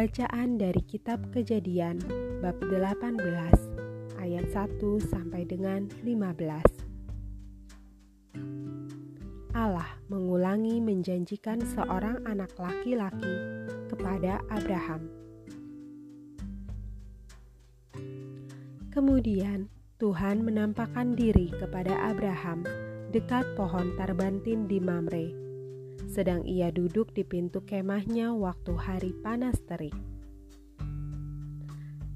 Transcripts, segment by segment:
Bacaan dari kitab Kejadian bab 18 ayat 1 sampai dengan 15. Allah mengulangi menjanjikan seorang anak laki-laki kepada Abraham. Kemudian Tuhan menampakkan diri kepada Abraham dekat pohon tarbantin di Mamre sedang ia duduk di pintu kemahnya waktu hari panas terik.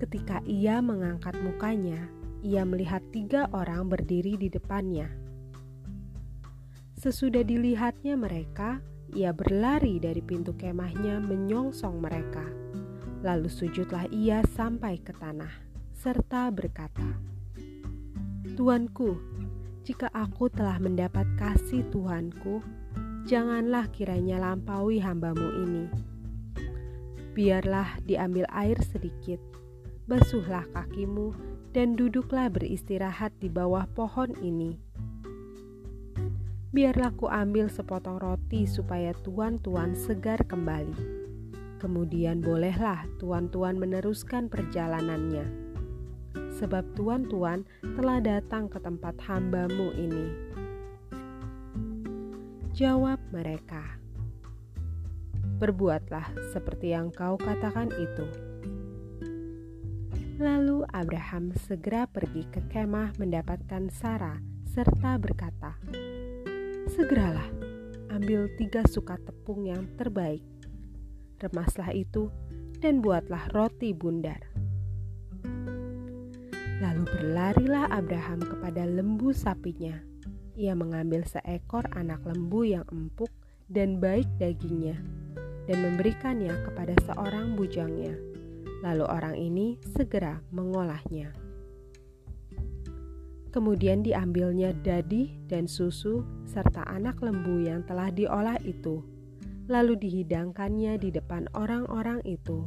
Ketika ia mengangkat mukanya, ia melihat tiga orang berdiri di depannya. Sesudah dilihatnya mereka, ia berlari dari pintu kemahnya menyongsong mereka. Lalu sujudlah ia sampai ke tanah, serta berkata, Tuanku, jika aku telah mendapat kasih Tuanku, janganlah kiranya lampaui hambamu ini. Biarlah diambil air sedikit, basuhlah kakimu, dan duduklah beristirahat di bawah pohon ini. Biarlah ku ambil sepotong roti supaya tuan-tuan segar kembali. Kemudian bolehlah tuan-tuan meneruskan perjalanannya. Sebab tuan-tuan telah datang ke tempat hambamu ini. Jawab mereka, "Berbuatlah seperti yang kau katakan itu." Lalu Abraham segera pergi ke kemah mendapatkan Sarah serta berkata, "Segeralah, ambil tiga sukat tepung yang terbaik, remaslah itu, dan buatlah roti bundar." Lalu berlarilah Abraham kepada lembu sapinya ia mengambil seekor anak lembu yang empuk dan baik dagingnya dan memberikannya kepada seorang bujangnya. Lalu orang ini segera mengolahnya. Kemudian diambilnya dadi dan susu serta anak lembu yang telah diolah itu, lalu dihidangkannya di depan orang-orang itu.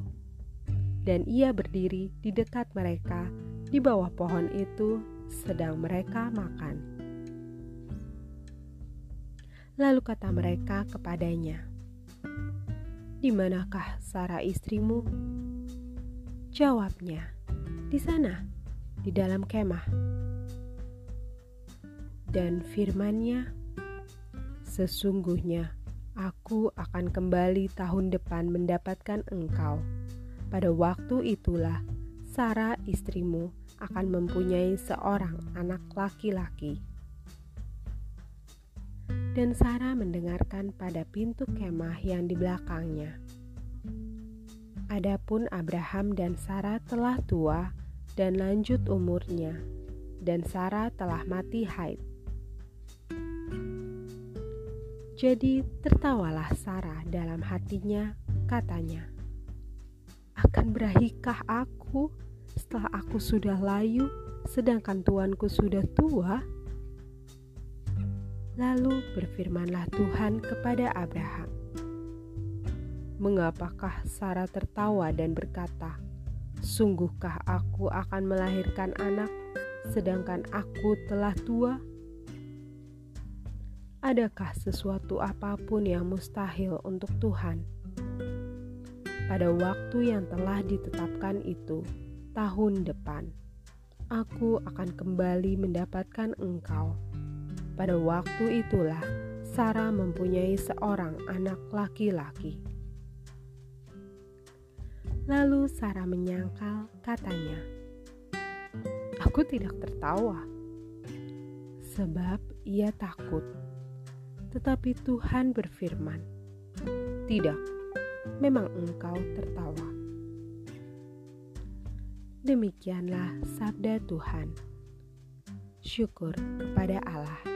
Dan ia berdiri di dekat mereka di bawah pohon itu, sedang mereka makan. Lalu kata mereka kepadanya, "Di manakah Sarah istrimu?" Jawabnya, "Di sana, di dalam kemah." Dan firmannya, "Sesungguhnya aku akan kembali tahun depan mendapatkan engkau. Pada waktu itulah Sarah istrimu akan mempunyai seorang anak laki-laki." Dan Sarah mendengarkan pada pintu kemah yang di belakangnya. Adapun Abraham dan Sarah telah tua dan lanjut umurnya, dan Sarah telah mati haid. Jadi tertawalah Sarah dalam hatinya, katanya, "Akan berahikah aku setelah aku sudah layu, sedangkan tuanku sudah tua?" Lalu berfirmanlah Tuhan kepada Abraham, "Mengapakah Sarah tertawa dan berkata, 'Sungguhkah aku akan melahirkan anak, sedangkan aku telah tua?' Adakah sesuatu apa pun yang mustahil untuk Tuhan?" Pada waktu yang telah ditetapkan itu, tahun depan, aku akan kembali mendapatkan engkau pada waktu itulah Sarah mempunyai seorang anak laki-laki. Lalu Sarah menyangkal, katanya, "Aku tidak tertawa, sebab ia takut." Tetapi Tuhan berfirman, "Tidak, memang engkau tertawa." Demikianlah sabda Tuhan. Syukur kepada Allah.